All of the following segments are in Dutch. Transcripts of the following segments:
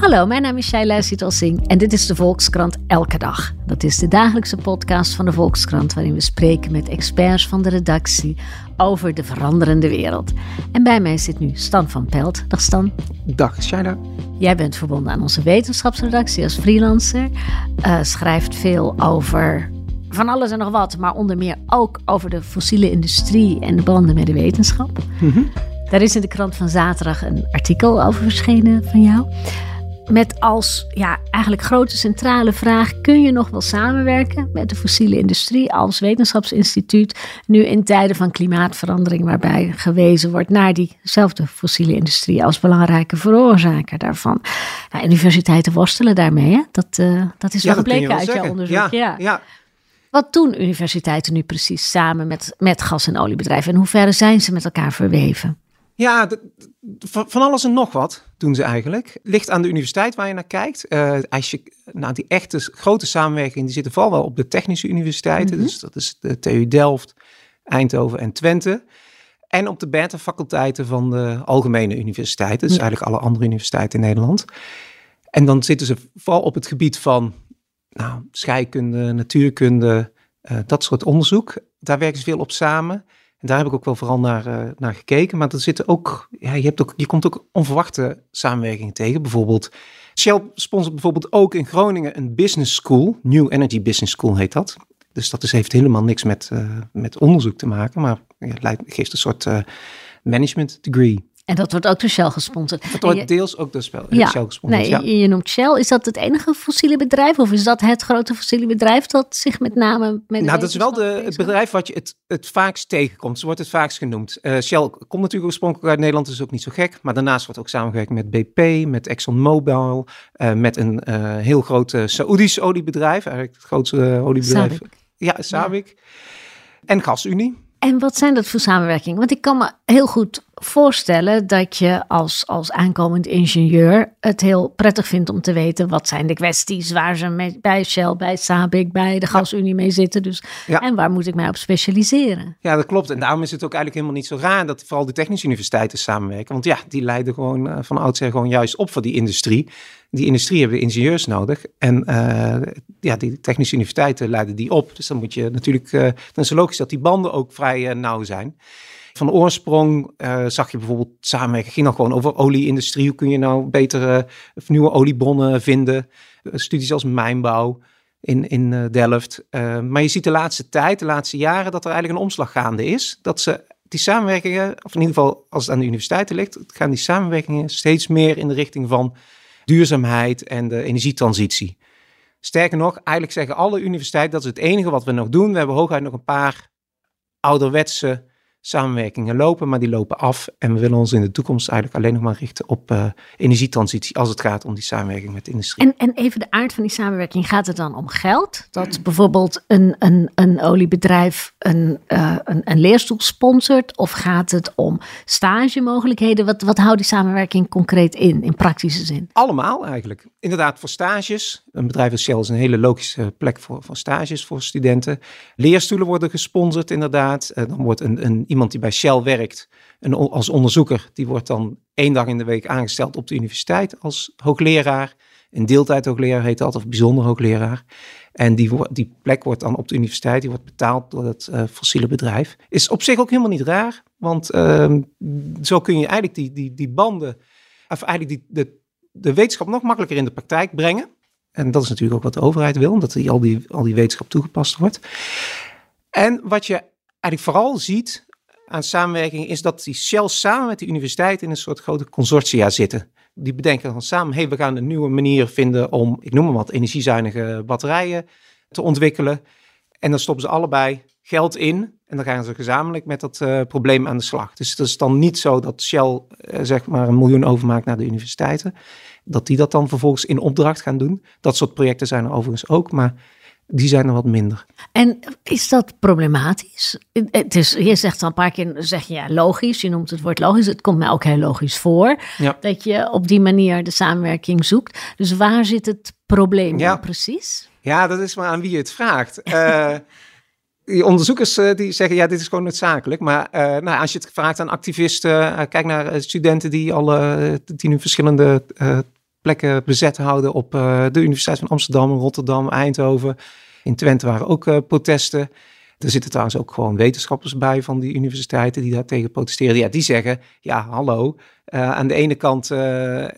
Hallo, mijn naam is Shaila Singh en dit is de Volkskrant Elke Dag. Dat is de dagelijkse podcast van de Volkskrant waarin we spreken met experts van de redactie over de veranderende wereld. En bij mij zit nu Stan van Pelt. Dag Stan. Dag Shaila. Jij bent verbonden aan onze wetenschapsredactie als freelancer. Uh, schrijft veel over van alles en nog wat, maar onder meer ook over de fossiele industrie en de banden met de wetenschap. Mm Daar is in de krant van zaterdag een artikel over verschenen van jou. Met als ja, eigenlijk grote centrale vraag: kun je nog wel samenwerken met de fossiele industrie als wetenschapsinstituut nu in tijden van klimaatverandering, waarbij gewezen wordt naar diezelfde fossiele industrie als belangrijke veroorzaker daarvan? Nou, universiteiten worstelen daarmee, hè? Dat, uh, dat is ja, wel gebleken uit jouw onderzoek. Ja, ja. ja. Wat doen universiteiten nu precies samen met, met gas- en oliebedrijven? En hoe ver zijn ze met elkaar verweven? Ja, van alles en nog wat doen ze eigenlijk. Ligt aan de universiteit waar je naar kijkt. Uh, als je, nou, die echte grote samenwerking, die zitten vooral wel op de technische universiteiten. Mhm. Dus dat is de TU Delft, Eindhoven en Twente. En op de beta-faculteiten van de algemene universiteiten. Dus eigenlijk alle andere universiteiten in Nederland. En dan zitten ze vooral op het gebied van nou, scheikunde, natuurkunde, uh, dat soort onderzoek. Daar werken ze veel op samen. En daar heb ik ook wel vooral naar, uh, naar gekeken. Maar er zitten ook, ja, je, hebt ook, je komt ook onverwachte samenwerkingen tegen. Bijvoorbeeld, Shell sponsort bijvoorbeeld ook in Groningen een business school. New Energy Business School heet dat. Dus dat is, heeft helemaal niks met, uh, met onderzoek te maken, maar ja, geeft een soort uh, management degree. En dat wordt ook door Shell gesponsord. Dat wordt deels ook door Shell, ja, Shell gesponsord. Nee, ja. je noemt Shell. Is dat het enige fossiele bedrijf? Of is dat het grote fossiele bedrijf dat zich met name met Nou, dat is wel de, het bedrijf wat je het, het vaakst tegenkomt. Zo wordt het vaakst genoemd. Uh, Shell komt natuurlijk oorspronkelijk uit Nederland, dus ook niet zo gek. Maar daarnaast wordt ook samengewerkt met BP, met ExxonMobil, uh, met een uh, heel groot Saoedisch oliebedrijf. Eigenlijk het grootste oliebedrijf. Sabic. Ja, Sabic. Ja. En GasUnie. En wat zijn dat voor samenwerkingen? Want ik kan me heel goed voorstellen dat je als, als aankomend ingenieur het heel prettig vindt om te weten wat zijn de kwesties waar ze mee, bij Shell, bij Sabic, bij de gasunie mee zitten. Dus, ja. En waar moet ik mij op specialiseren? Ja, dat klopt. En daarom is het ook eigenlijk helemaal niet zo raar dat vooral de technische universiteiten samenwerken. Want ja, die leiden gewoon uh, van oudsher gewoon juist op voor die industrie. Die industrie hebben ingenieurs nodig. En uh, ja, die technische universiteiten leiden die op. Dus dan moet je natuurlijk, uh, dan is het logisch dat die banden ook vrij nauw zijn. Van oorsprong uh, zag je bijvoorbeeld samenwerken, ging dan gewoon over olieindustrie. Hoe kun je nou betere of nieuwe oliebronnen vinden? Uh, studies als mijnbouw in, in Delft. maar je ziet de laatste tijd, de laatste jaren, dat er eigenlijk een omslag gaande is. Dat ze die samenwerkingen, of in ieder geval als het aan de universiteiten ligt, gaan die samenwerkingen steeds meer in de richting van duurzaamheid en de energietransitie. Sterker nog, eigenlijk zeggen alle universiteiten dat is het enige wat we nog doen. We hebben hooguit nog een paar ouderwetse samenwerkingen lopen, maar die lopen af. En we willen ons in de toekomst eigenlijk alleen nog maar richten op uh, energietransitie als het gaat om die samenwerking met de industrie. En, en even de aard van die samenwerking, gaat het dan om geld? Dat bijvoorbeeld een, een, een oliebedrijf een, uh, een, een leerstoel sponsort? Of gaat het om stagemogelijkheden? Wat, wat houdt die samenwerking concreet in, in praktische zin? Allemaal eigenlijk. Inderdaad, voor stages. Een bedrijf als Shell is een hele logische plek voor, voor stages voor studenten. Leerstoelen worden gesponsord inderdaad. Uh, dan wordt een, een iemand die bij Shell werkt, en als onderzoeker, die wordt dan één dag in de week aangesteld op de universiteit als hoogleraar. Een deeltijd hoogleraar heet dat, of bijzonder hoogleraar. En die, die plek wordt dan op de universiteit, die wordt betaald door het uh, fossiele bedrijf. Is op zich ook helemaal niet raar, want uh, zo kun je eigenlijk die, die, die banden, of eigenlijk die, de, de wetenschap nog makkelijker in de praktijk brengen. En dat is natuurlijk ook wat de overheid wil, dat die, al, die, al die wetenschap toegepast wordt. En wat je eigenlijk vooral ziet aan samenwerking is dat die Shell samen met de universiteit in een soort grote consortia zitten. Die bedenken dan samen, hey, we gaan een nieuwe manier vinden om, ik noem maar wat, energiezuinige batterijen te ontwikkelen. En dan stoppen ze allebei geld in en dan gaan ze gezamenlijk met dat uh, probleem aan de slag. Dus het is dan niet zo dat Shell uh, zeg maar een miljoen overmaakt naar de universiteiten. Dat die dat dan vervolgens in opdracht gaan doen. Dat soort projecten zijn er overigens ook, maar die zijn er wat minder. En is dat problematisch? Het is, je zegt al een paar keer, zeg je ja, logisch, je noemt het woord logisch. Het komt mij ook heel logisch voor Ja. dat je op die manier de samenwerking zoekt. Dus waar zit het probleem Ja. precies? Ja, dat is maar aan wie je het vraagt. Eh, die onderzoekers eh, die zeggen, ja, dit is gewoon noodzakelijk. Maar eh, nou, als je het vraagt aan activisten, eh, kijk naar eh, studenten die, al, eh, die nu verschillende eh, plekken bezet houden op eh, de Universiteit van Amsterdam, Rotterdam, Eindhoven. In Twente waren ook eh, protesten. Er zitten trouwens ook gewoon wetenschappers bij van die universiteiten die daartegen protesteren. Ja, die zeggen, ja, hallo. eh, aan de ene kant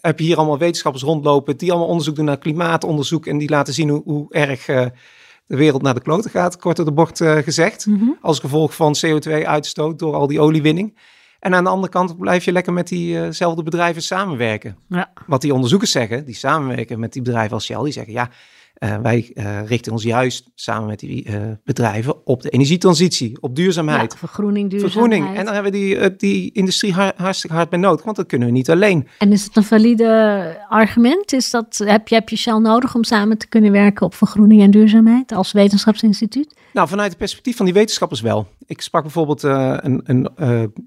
heb je hier allemaal wetenschappers rondlopen die allemaal onderzoek doen naar klimaatonderzoek en die laten zien hoe, hoe erg de wereld naar de kloten gaat, kort door de bocht gezegd. Als gevolg van CO2-uitstoot door al die oliewinning. En aan de andere kant blijf je lekker met diezelfde bedrijven samenwerken. Ja. Wat die onderzoekers zeggen, die samenwerken met die bedrijven als Shell, die zeggen ja, eh, wij eh, richten ons juist samen met die eh, bedrijven op de energietransitie, op duurzaamheid. Ja, vergroening, duurzaamheid. Vergroening. En daar hebben we die, die industrie har- hartstikke hard bij nodig, want dat kunnen we niet alleen. En is het een valide argument? Is dat, heb, je, heb je Shell nodig om samen te kunnen werken op vergroening en duurzaamheid als wetenschapsinstituut? Nou, vanuit het perspectief van die wetenschappers wel. Ik sprak bijvoorbeeld een, een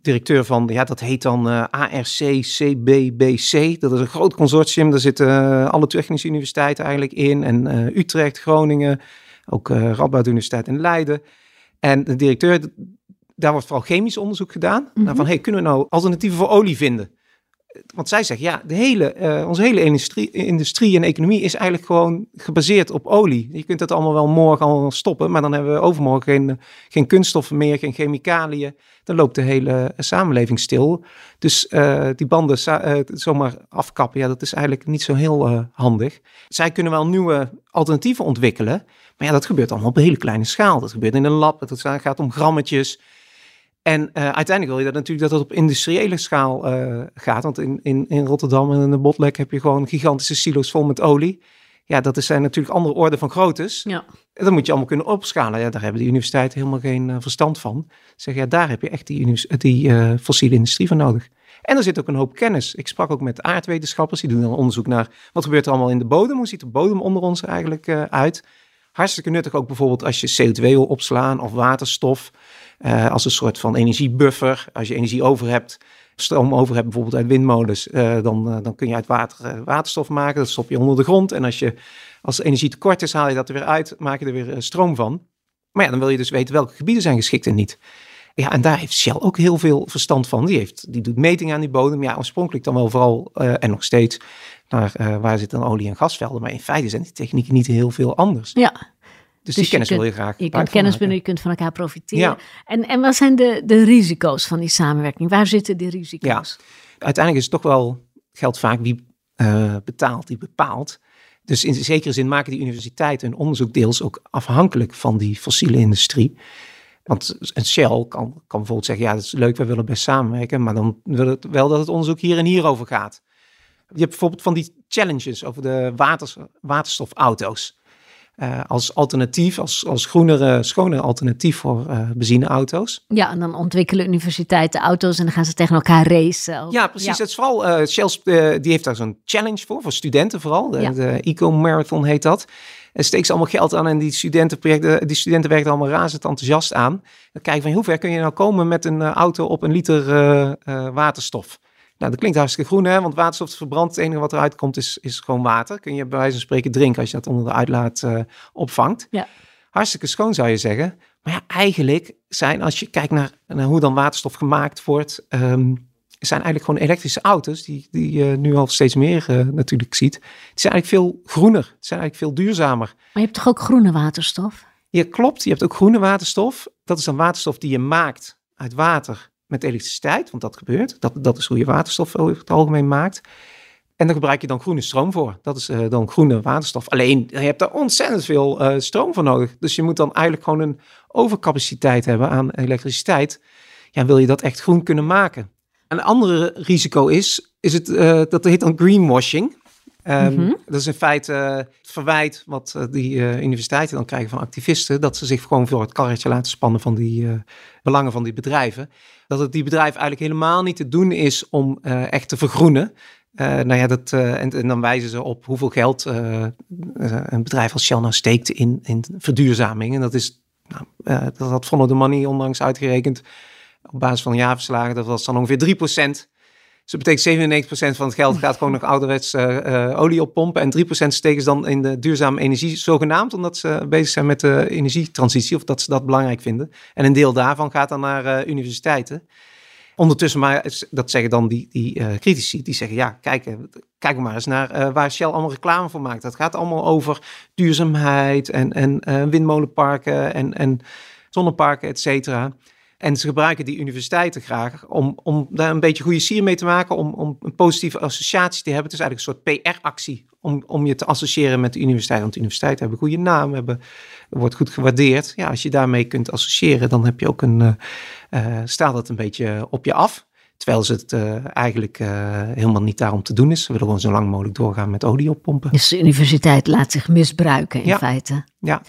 directeur van, ja, dat heet dan ARC CBBC. Dat is een groot consortium. Daar zitten alle technische universiteiten eigenlijk in. En eh, Utrecht, Groningen, ook eh Radboud Universiteit in Leiden. En de directeur, daar wordt vooral chemisch onderzoek gedaan. Nou, van, hey, kunnen we nou alternatieven voor olie vinden? Want zij zeggen, ja, de hele, eh, onze hele industrie, industrie en economie is eigenlijk gewoon gebaseerd op olie. Je kunt dat allemaal wel morgen allemaal stoppen, maar dan hebben we overmorgen geen, geen kunststoffen meer, geen chemicaliën. Dan loopt de hele samenleving stil. Dus eh, die banden eh, zomaar afkappen, ja, dat is eigenlijk niet zo heel handig. Zij kunnen wel nieuwe alternatieven ontwikkelen, maar ja, dat gebeurt allemaal op een hele kleine schaal. Dat gebeurt in een lab, het gaat om grammetjes. En eh, uiteindelijk wil je dat natuurlijk dat het op industriële schaal eh, gaat. Want in, in, in Rotterdam en in de Botlek heb je gewoon gigantische silo's vol met olie. Ja, dat is- zijn natuurlijk andere orden van groottes. Ja. En dat moet je allemaal kunnen opschalen. Ja, daar hebben die universiteiten helemaal geen eh, verstand van. Zeg ja, daar heb je echt die, die fossiele industrie voor nodig. En er zit ook een hoop kennis. Ik sprak ook met aardwetenschappers. Die doen dan onderzoek naar wat gebeurt er allemaal in de bodem. Hoe ziet de bodem onder ons eigenlijk uit? Hartstikke nuttig ook bijvoorbeeld als je CO2 wil opslaan of waterstof. eh, als een soort van energiebuffer. Als je energie over hebt, stroom over hebt bijvoorbeeld uit windmolens. eh, dan, eh, dan kun je uit water waterstof maken. Dat stop je onder de grond. En als je als er energie tekort is, haal je dat er weer uit. Maak je er weer stroom van. Maar ja, dan wil je dus weten welke gebieden zijn geschikt en niet. Ja, en daar heeft Shell ook heel veel verstand van. Die, heeft, die doet metingen aan die bodem. Ja, oorspronkelijk dan wel vooral, en nog steeds, naar eh, waar zitten dan olie- en gasvelden. Maar in feite zijn die technieken niet heel veel anders. ja. Dus, Dus die kennis wil je graag Je kunt kennis binnen, je kunt van elkaar profiteren. Ja. En, en wat zijn de, de risico's van die samenwerking? Waar zitten die risico's? Uiteindelijk is het toch wel, geldt vaak wie eh, betaalt, die bepaalt. Dus in zekere zin maken die universiteiten hun onderzoek deels ook afhankelijk van die fossiele industrie. Want een Shell kan, kan bijvoorbeeld zeggen, ja, dat is leuk, we willen best samenwerken, maar dan wil het wel dat het onderzoek hier en hier over gaat. Je hebt bijvoorbeeld van die challenges over de waters, waterstofauto's. Eh, als alternatief, als, als groenere, schonere alternatief voor eh benzineauto's. Ja, en dan ontwikkelen universiteiten auto's en dan gaan ze tegen elkaar racen. Ja, precies. Het is vooral, eh Shell die heeft daar zo'n challenge voor, voor studenten vooral. De, Ja. de Eco-marathon heet dat. En steekt ze allemaal geld aan en die studentenprojecten, die studenten werken er allemaal razend enthousiast aan. Dan kijken van hoe ver kun je nou komen met een auto op een liter waterstof. Nou, dat klinkt hartstikke groen, hè? want waterstof is verbrand. Het enige wat eruit komt is, is gewoon water. Kun je bij wijze van spreken drinken als je dat onder de uitlaat eh, opvangt. Ja. Hartstikke schoon zou je zeggen. Maar ja, eigenlijk zijn, als je kijkt naar, naar hoe dan waterstof gemaakt wordt, ehm, zijn eigenlijk gewoon elektrische auto's, die, die je nu al steeds meer eh, natuurlijk ziet. Die zijn eigenlijk veel groener, die zijn eigenlijk veel duurzamer. Maar je hebt toch ook groene waterstof? Ja, klopt. Je hebt ook groene waterstof. Dat is dan waterstof die je maakt uit water met elektriciteit, want dat gebeurt. Dat, dat is hoe je waterstof over het algemeen maakt. En daar gebruik je dan groene stroom voor. Dat is eh, dan groene waterstof. Alleen, je hebt daar ontzettend veel eh, stroom voor nodig. Dus je moet dan eigenlijk gewoon een overcapaciteit hebben aan elektriciteit. Ja, wil je dat echt groen kunnen maken? Een andere risico is, is het, eh, dat heet dan greenwashing. Ehm, Mhm. Dat is in feite het verwijt wat eh, die eh, universiteiten dan krijgen van activisten. Dat ze zich gewoon voor het karretje laten spannen van die eh, belangen van die bedrijven. Dat het die bedrijven eigenlijk helemaal niet te doen is om echt te vergroenen. Uh, nou ja, dat, uh, en, en, dan wijzen ze op hoeveel geld uh, een bedrijf als Shell nou steekt in, in verduurzaming. En dat is, nou, dat had Follow the Money onlangs uitgerekend op basis van jaarverslagen. Dat was dan ongeveer 3%. Dus dat betekent 97% van het geld gaat gewoon nog ouderwets olie oppompen. En 3% steken ze dan in de duurzame energie, zogenaamd, omdat ze bezig zijn met de energietransitie of dat ze dat belangrijk vinden. En een deel daarvan gaat dan naar universiteiten. Ondertussen, maar dat zeggen dan die, die uh, critici, die zeggen ja, kijk, eh, kijk maar eens naar uh, waar Shell allemaal reclame voor maakt. Dat gaat allemaal over duurzaamheid en, en uh, windmolenparken en, en zonneparken, et cetera. En ze gebruiken die universiteiten graag om, om daar een beetje goede sier mee te maken, om, om een positieve associatie te hebben. Het is eigenlijk een soort PR-actie om, om je te associëren met de universiteit. Want de universiteiten hebben een goede naam, hebben, wordt goed gewaardeerd. Ja, als je daarmee kunt associëren, dan heb je ook een, uh, staat dat een beetje op je af. Terwijl ze het uh, eigenlijk uh, helemaal niet daarom te doen is. Ze willen gewoon zo lang mogelijk doorgaan met olie oppompen. Dus de universiteit laat zich misbruiken in ja. feite. Ja.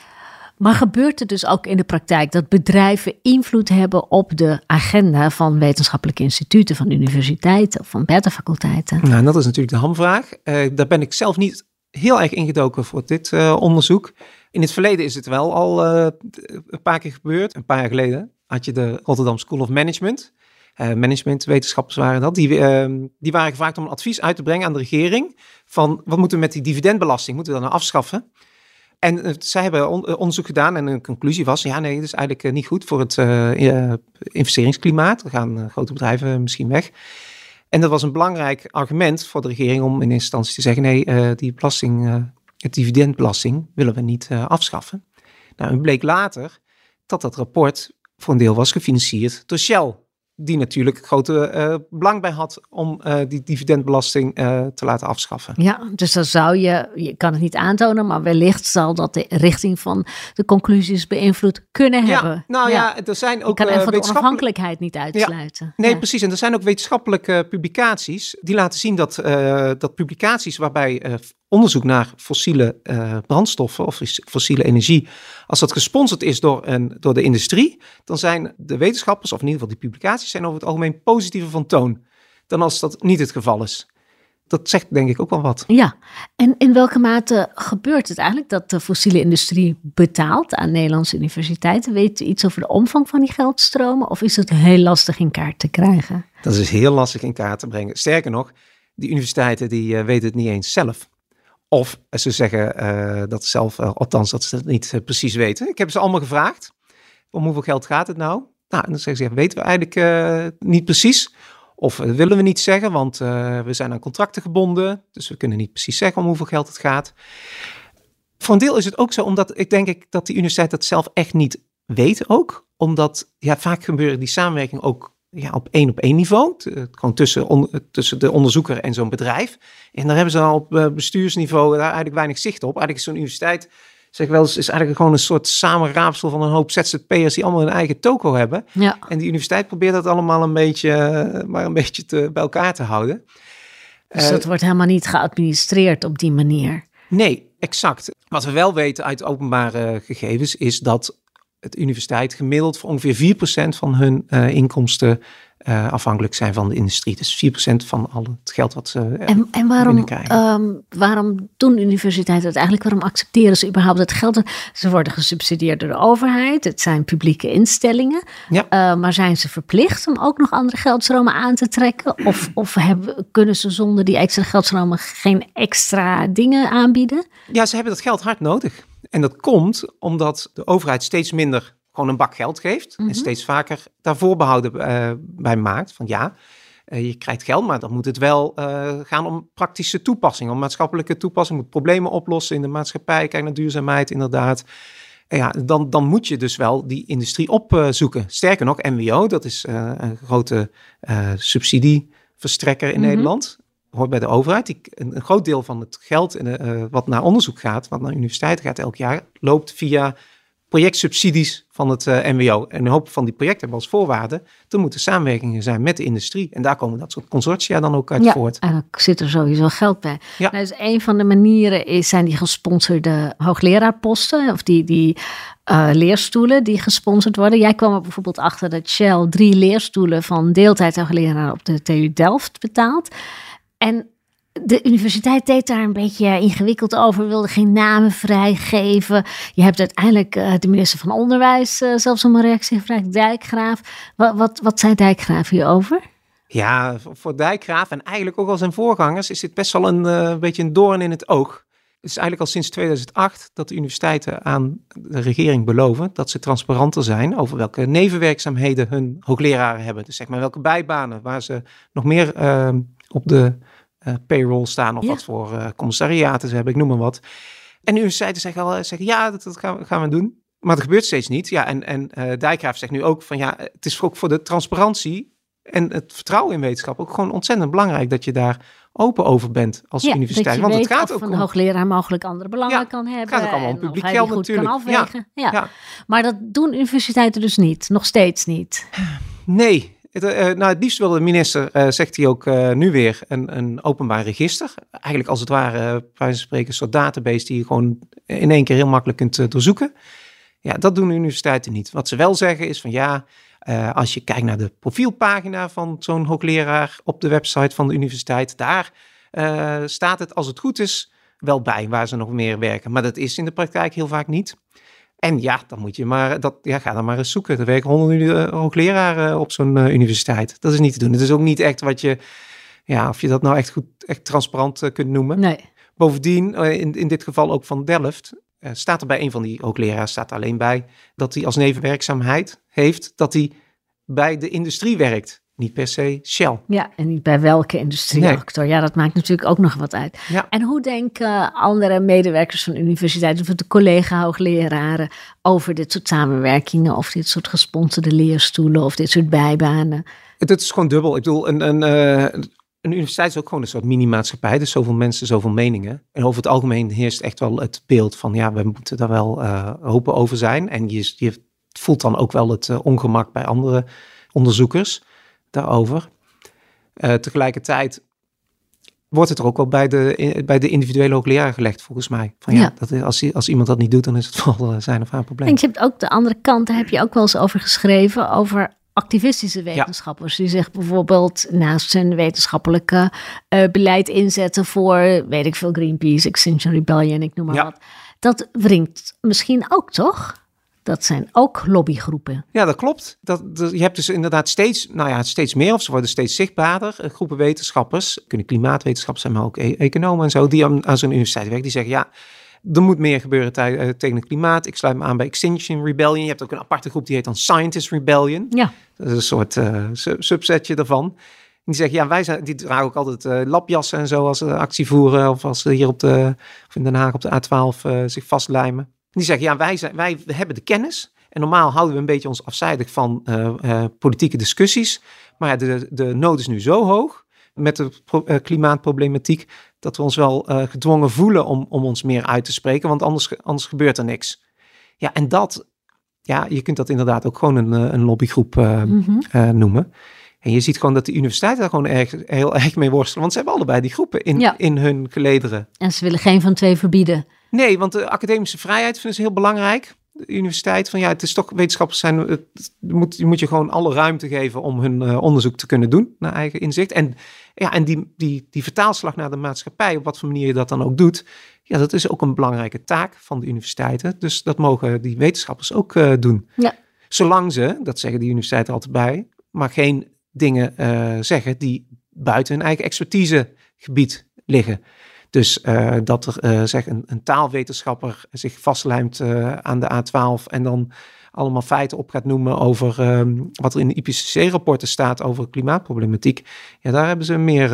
Maar gebeurt het dus ook in de praktijk dat bedrijven invloed hebben op de agenda van wetenschappelijke instituten, van universiteiten of van beta-faculteiten? Nou, dat is natuurlijk de hamvraag. Uh, daar ben ik zelf niet heel erg ingedoken voor dit uh, onderzoek. In het verleden is het wel al uh, een paar keer gebeurd. Een paar jaar geleden had je de Rotterdam School of Management. managementwetenschappers waren dat. Die, die waren gevraagd om advies uit te brengen aan de regering. Van wat moeten we met die dividendbelasting? Moeten we dat nou afschaffen? En uh, zij hebben eh, onderzoek gedaan en een conclusie was, ja nee, dat is eigenlijk uh, niet goed voor het investeringsklimaat. Er gaan grote bedrijven misschien weg. En dat was een belangrijk argument voor de regering om in eerste instantie te zeggen, nee, die belasting, het dividendbelasting willen we niet afschaffen. Nou, en bleek later dat dat rapport voor een deel was gefinancierd door Shell die natuurlijk grote uh, belang bij had om uh, die dividendbelasting uh, te laten afschaffen. Ja, dus dan zou je, je kan het niet aantonen, maar wellicht zal dat de richting van de conclusies beïnvloed kunnen ja, hebben. Nou ja, ja er zijn ook. Je kan even de onafhankelijkheid niet uitsluiten. Ja, nee, precies. En er zijn ook wetenschappelijke publicaties die laten zien dat, dat publicaties waarbij onderzoek naar fossiele uh, brandstoffen of fossiele energie, als dat gesponsord is door, een, door de industrie, dan zijn de wetenschappers, of in ieder geval die publicaties, zijn over het algemeen positiever van toon dan als dat niet het geval is. Dat zegt denk ik ook wel wat. Ja, en in welke mate gebeurt het eigenlijk dat de fossiele industrie betaalt aan Nederlandse universiteiten? Weet u iets over de omvang van die geldstromen of is het heel lastig in kaart te krijgen? Dat is heel lastig in kaart te brengen. Sterker nog, die universiteiten die uh, weten het niet eens zelf. Of ze zeggen uh, dat zelf, uh, althans dat ze het niet uh, precies weten. Ik heb ze allemaal gevraagd, om hoeveel geld gaat het nou? Nou, en dan zeggen ze, weten we eigenlijk niet precies. Of willen we niet zeggen, want we zijn aan contracten gebonden. Dus we kunnen niet precies zeggen om hoeveel geld het gaat. Voor een deel is het ook zo, omdat ik denk ik dat die universiteit dat zelf echt niet weet ook. Omdat ja, vaak gebeuren die samenwerking ook ja, op één op één niveau. gewoon tussen, on, tussen de onderzoeker en zo'n bedrijf. En daar hebben ze dan op uh, bestuursniveau daar eigenlijk weinig zicht op. Eigenlijk is zo'n universiteit, zeg wel eens, is eigenlijk gewoon een soort samenraapsel van een hoop ZZP'ers die allemaal hun eigen toko hebben. Ja. En die universiteit probeert dat allemaal een beetje, maar een beetje te, bij elkaar te houden. Dus dat uh, wordt helemaal niet geadministreerd op die manier. Nee, exact. Wat we wel weten uit openbare gegevens is dat het universiteit gemiddeld voor ongeveer 4% van hun uh, inkomsten uh, afhankelijk zijn van de industrie. Dus 4% van al het geld wat ze uh, En, en waarom, um, waarom doen universiteiten het eigenlijk? Waarom accepteren ze überhaupt het geld? Ze worden gesubsidieerd door de overheid. Het zijn publieke instellingen. Ja. Maar zijn ze verplicht om ook nog andere geldstromen aan te trekken? Of, of hebben, kunnen ze zonder die extra geldstromen geen extra dingen aanbieden? Ja, ze hebben dat geld hard nodig. En dat komt omdat de overheid steeds minder gewoon een bak geld geeft. Mm -hmm. En steeds vaker daar voorbehouden uh, bij maakt. Van ja, uh, je krijgt geld, maar dan moet het wel uh, gaan om praktische toepassing. Om maatschappelijke toepassing. Moet problemen oplossen in de maatschappij. Kijk naar duurzaamheid inderdaad. En ja, dan, dan moet je dus wel die industrie opzoeken. Sterker nog, MWO, dat is een grote subsidieverstrekker in mm -hmm. Nederland hoort bij de overheid. Die, een, een, groot deel van het geld in, uh, wat naar onderzoek gaat, wat naar universiteiten gaat elk jaar, loopt via projectsubsidies van het uh, MWO. En een hoop van die projecten hebben als voorwaarde, er moeten samenwerkingen zijn met de industrie. En daar komen dat soort consortia dan ook uit ja, voort. en dan zit er sowieso geld bij. Ja. Nou, dus een van de manieren is, zijn die gesponsorde hoogleraarposten, of die, die uh, leerstoelen die gesponsord worden. Jij kwam er bijvoorbeeld achter dat Shell drie leerstoelen van deeltijd hoogleraar op de TU Delft betaalt. En de universiteit deed daar een beetje ingewikkeld over, wilde geen namen vrijgeven. Je hebt uiteindelijk uh, de minister van Onderwijs uh, zelfs om een reactie gevraagd, Dijkgraaf. Wat, wat, wat zei Dijkgraaf hierover? Ja, voor Dijkgraaf en eigenlijk ook al zijn voorgangers is dit best wel een uh, beetje een doorn in het oog. Het is eigenlijk al sinds 2008 dat de universiteiten aan de regering beloven dat ze transparanter zijn over welke nevenwerkzaamheden hun hoogleraren hebben. Dus zeg maar welke bijbanen waar ze nog meer uh, op de payroll staan of wat voor uh, commissariaten ze hebben, ik noem maar wat. En de universiteiten zeggen, al, zeggen ja, dat, dat gaan, we, gaan, we doen. Maar dat gebeurt steeds niet. Ja, en, en Dijkgraaf zegt nu ook van ja, het is ook voor de transparantie en het vertrouwen in wetenschap ook gewoon ontzettend belangrijk dat je daar open over bent als ja, universiteit. Want het gaat ook om een hoogleraar mogelijk andere belangen ja, kan hebben. Het gaat ook allemaal om publiek geld natuurlijk. Ja, ja. Maar dat doen universiteiten dus niet, nog steeds niet. Nee, het, uh, nou, het liefst wil de minister, uh, zegt hij ook nu weer, een, een, openbaar register. Eigenlijk als het ware, bij spreken, een soort database die je gewoon in één keer heel makkelijk kunt doorzoeken. Ja, dat doen de universiteiten niet. Wat ze wel zeggen is van ja, als je kijkt naar de profielpagina van zo'n hoogleraar op de website van de universiteit, daar staat het als het goed is wel bij waar ze nog meer werken. Maar dat is in de praktijk heel vaak niet. En ja, dan moet je maar, dat, ja, ga dan maar eens zoeken. Er werken honderden hoogleraren op zo'n uh, universiteit. Dat is niet te doen. Het is ook niet echt wat je, ja, of je dat nou echt goed, echt transparant kunt noemen. Nee. Bovendien, in, in dit geval ook van Delft, staat er bij een van die hoogleraars staat er alleen bij dat hij als nevenwerkzaamheid heeft dat hij bij de industrie werkt. Niet per se Shell. Ja, en niet bij welke industrieactor. Nee. Ja, dat maakt natuurlijk ook nog wat uit. Ja. En hoe denken andere medewerkers van universiteiten, of de collega-hoogleraren, over dit soort samenwerkingen, of dit soort gesponsorde leerstoelen, of dit soort bijbanen? Het, is gewoon dubbel. Ik bedoel, een, een, uh, een universiteit is ook gewoon een soort mini-maatschappij. Dus zoveel mensen, zoveel meningen. En over het algemeen heerst echt wel het beeld van, ja, we moeten daar wel uh, open over zijn. En je, je voelt dan ook wel het uh, ongemak bij andere onderzoekers daarover. Uh, tegelijkertijd wordt het er ook wel bij de, bij de individuele hoogleraar gelegd, volgens mij. Van ja, ja. Dat, als, als iemand dat niet doet, dan is het wel zijn of haar probleem. En je hebt ook de andere kant, daar heb je ook wel eens over geschreven, over activistische wetenschappers. Ja. Die zich bijvoorbeeld naast hun wetenschappelijke uh, beleid inzetten voor, weet ik veel, Greenpeace, Extinction Rebellion, ik noem maar ja. wat. Dat wringt misschien ook, toch? Dat zijn ook lobbygroepen. Ja, dat klopt. Dat, dat, je hebt dus inderdaad steeds, nou ja, steeds meer, of ze worden steeds zichtbaarder. Uh, groepen wetenschappers, kunnen klimaatwetenschappers zijn, maar ook e economen en zo, die aan, aan zo'n universiteit werken. Die zeggen, ja, er moet meer gebeuren uh, tegen het klimaat. Ik sluit me aan bij Extinction Rebellion. Je hebt ook een aparte groep die heet dan Scientist Rebellion. Ja. Dat is een soort uh, subsetje daarvan. Die zeggen, ja, wij zijn, die dragen ook altijd uh, lapjassen en zo als ze actie voeren. Of als ze hier op de, of in Den Haag op de A12 uh, zich vastlijmen. Die zeggen, ja, wij, zijn, wij hebben de kennis. En normaal houden we een beetje ons afzijdig van uh, uh, politieke discussies. Maar ja, de, de nood is nu zo hoog met de pro, uh, klimaatproblematiek... dat we ons wel gedwongen voelen om, om ons meer uit te spreken. Want anders, anders gebeurt er niks. Ja, en dat, ja, je kunt dat inderdaad ook gewoon een, een lobbygroep mm -hmm. noemen. En je ziet gewoon dat de universiteiten daar gewoon erg, heel erg mee worstelen. Want ze hebben allebei die groepen in, ja. in hun gelederen. En ze willen geen van twee verbieden. Nee, want de academische vrijheid vinden ze heel belangrijk. De universiteit, van ja, het is toch wetenschappers zijn, het moet, je moet je gewoon alle ruimte geven om hun uh, onderzoek te kunnen doen, naar eigen inzicht. En, ja, en die, die, die vertaalslag naar de maatschappij, op wat voor manier je dat dan ook doet, ja, dat is ook een belangrijke taak van de universiteiten. Dus dat mogen die wetenschappers ook uh, doen. Ja. Zolang ze, dat zeggen die universiteiten altijd bij, maar geen dingen uh, zeggen die buiten hun eigen expertisegebied liggen. Dus uh, dat er uh, zeg een, een, taalwetenschapper zich vastlijmt uh, aan de A12 en dan allemaal feiten op gaat noemen over um, wat er in de IPCC-rapporten staat over klimaatproblematiek. Ja, daar hebben ze meer,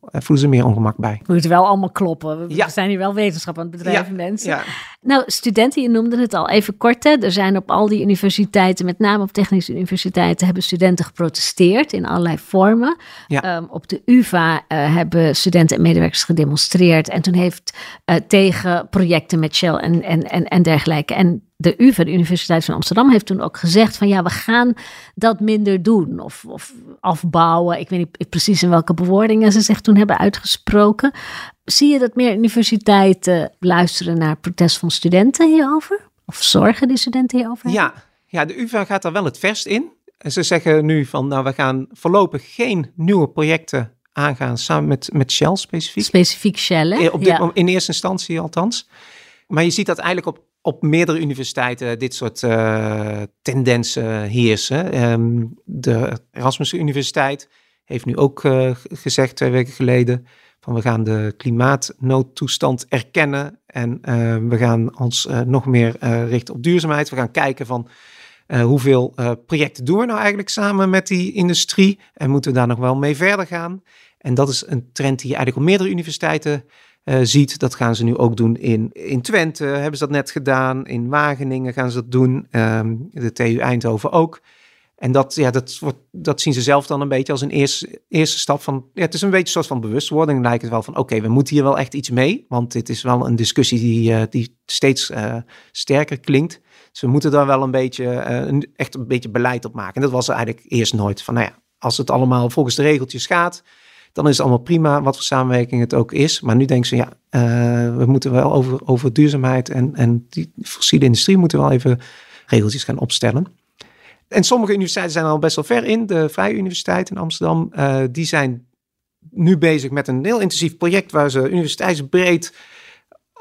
voelen ze meer ongemak bij. Moet wel allemaal kloppen. We ja. zijn hier wel wetenschap aan het bedrijven, ja. mensen. Ja. Nou, studenten, je noemde het al even kort. Hè? Er zijn op al die universiteiten, met name op technische universiteiten, hebben studenten geprotesteerd in allerlei vormen. Ja. Um, op de UvA uh, hebben studenten en medewerkers gedemonstreerd. En toen heeft uh, tegen projecten met Shell en, en, en, en dergelijke. En de UvA, de Universiteit van Amsterdam, heeft toen ook gezegd van ja, we gaan dat minder doen. Of, of afbouwen. Ik weet niet precies in welke bewoordingen ze zich toen hebben uitgesproken. Zie je dat meer universiteiten luisteren naar protest van studenten hierover? Of zorgen die studenten hierover? Ja, ja de UvA gaat daar wel het verst in. En ze zeggen nu van, nou, we gaan voorlopig geen nieuwe projecten aangaan samen met, met Shell specifiek. Specifiek Shell, hè? Eh, Op dit, Ja. moment- In eerste instantie althans. Maar je ziet dat eigenlijk op, op meerdere universiteiten dit soort eh, tendensen heersen. Ehm, de Erasmus Universiteit heeft nu ook eh, gezegd twee weken geleden van we gaan de klimaatnoodtoestand erkennen en eh, we gaan ons nog meer richten op duurzaamheid. We gaan kijken van hoeveel projecten doen we nou eigenlijk samen met die industrie en moeten we daar nog wel mee verder gaan. En dat is een trend die je eigenlijk op meerdere universiteiten eh, ziet. Dat gaan ze nu ook doen in, in Twente, hebben ze dat net gedaan. In Wageningen gaan ze dat doen. Ehm, de TU Eindhoven ook. En dat, ja, dat, wordt, dat zien ze zelf dan een beetje als een eerste, eerste stap van... Ja, het is een beetje een soort van bewustwording. Lijkt het wel van, oké, we moeten hier wel echt iets mee. Want dit is wel een discussie die, eh, die steeds eh, sterker klinkt. Dus we moeten daar wel een beetje, een, echt een beetje beleid op maken. En dat was er eigenlijk eerst nooit. Van, nou ja, als het allemaal volgens de regeltjes gaat dan is het allemaal prima wat voor samenwerking het ook is. Maar nu denken ze, ja, eh, we moeten wel over, over duurzaamheid en, en die fossiele industrie moeten wel even regeltjes gaan opstellen. En sommige universiteiten zijn al best wel ver in. De Vrije Universiteit in Amsterdam, eh, die zijn nu bezig met een heel intensief project waar ze universiteitsbreed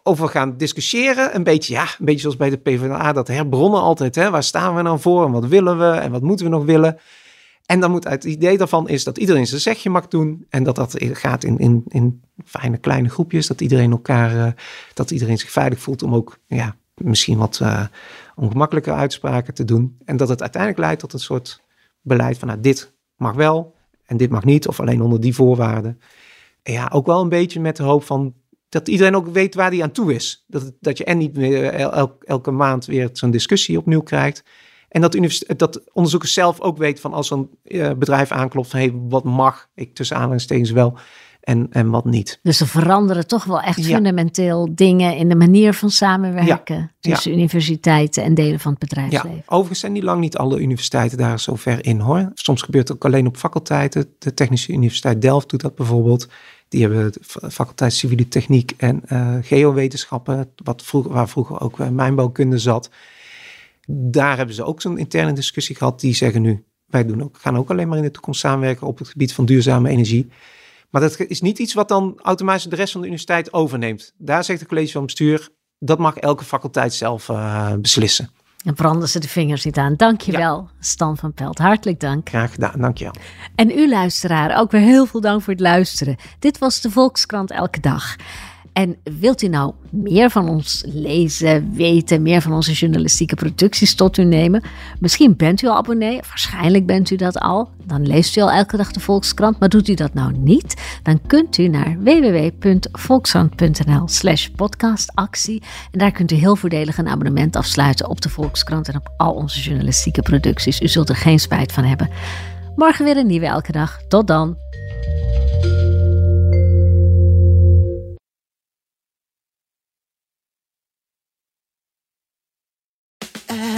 over gaan discussiëren. Een beetje, ja, een beetje zoals bij de PvdA, dat herbronnen altijd. Hè? Waar staan we nou voor en wat willen we en wat moeten we nog willen? En dan moet het idee daarvan is dat iedereen zijn zegje mag doen. En dat dat gaat in, in, in fijne kleine groepjes. Dat iedereen elkaar, eh, dat iedereen zich veilig voelt om ook ja, misschien wat eh, ongemakkelijke uitspraken te doen. En dat het uiteindelijk leidt tot een soort beleid van nou, dit mag wel en dit mag niet. Of alleen onder die voorwaarden. En ja, ook wel een beetje met de hoop van dat iedereen ook weet waar die aan toe is. Dat, dat je en niet meer el- elke maand weer zo'n discussie opnieuw krijgt. En dat, dat onderzoekers zelf ook weten van als zo'n eh, bedrijf aanklopt van hey, wat mag ik tussen aanhalingstekens wel en, en wat niet. Dus er veranderen toch wel echt Ja. fundamenteel dingen in de manier van samenwerken Ja. tussen universiteiten en delen van het Ja, bedrijfsleven. overigens zijn niet lang niet alle universiteiten daar zo ver in hoor. Soms gebeurt het ook alleen op faculteiten. De Technische Universiteit Delft doet dat bijvoorbeeld. Die hebben de fa- faculteit civiele techniek en eh, geowetenschappen, wat vroeger, waar vroeger ook eh, mijnbouwkunde zat. Daar hebben ze ook zo'n interne discussie gehad. Die zeggen nu, wij doen ook, gaan ook alleen maar in de toekomst samenwerken op het gebied van duurzame energie. Maar dat is niet iets wat dan automatisch de rest van de universiteit overneemt. Daar zegt het college van bestuur, dat mag elke faculteit zelf eh, beslissen. En branden ze de vingers niet aan. Dankjewel, Stan van Pelt. Hartelijk dank. Graag gedaan, dankjewel. En u luisteraar, ook weer heel veel dank voor het luisteren. Dit was de Volkskrant Elke Dag. En wilt u nou meer van ons lezen, weten, meer van onze journalistieke producties tot u nemen? Misschien bent u al abonnee, waarschijnlijk bent u dat al. Dan leest u al elke dag de Volkskrant, maar doet u dat nou niet? Dan kunt u naar www.volkskrant.nl slash podcastactie. En daar kunt u heel voordelig een abonnement afsluiten op de Volkskrant en op al onze journalistieke producties. U zult er geen spijt van hebben. Morgen weer een nieuwe elke dag. Tot dan.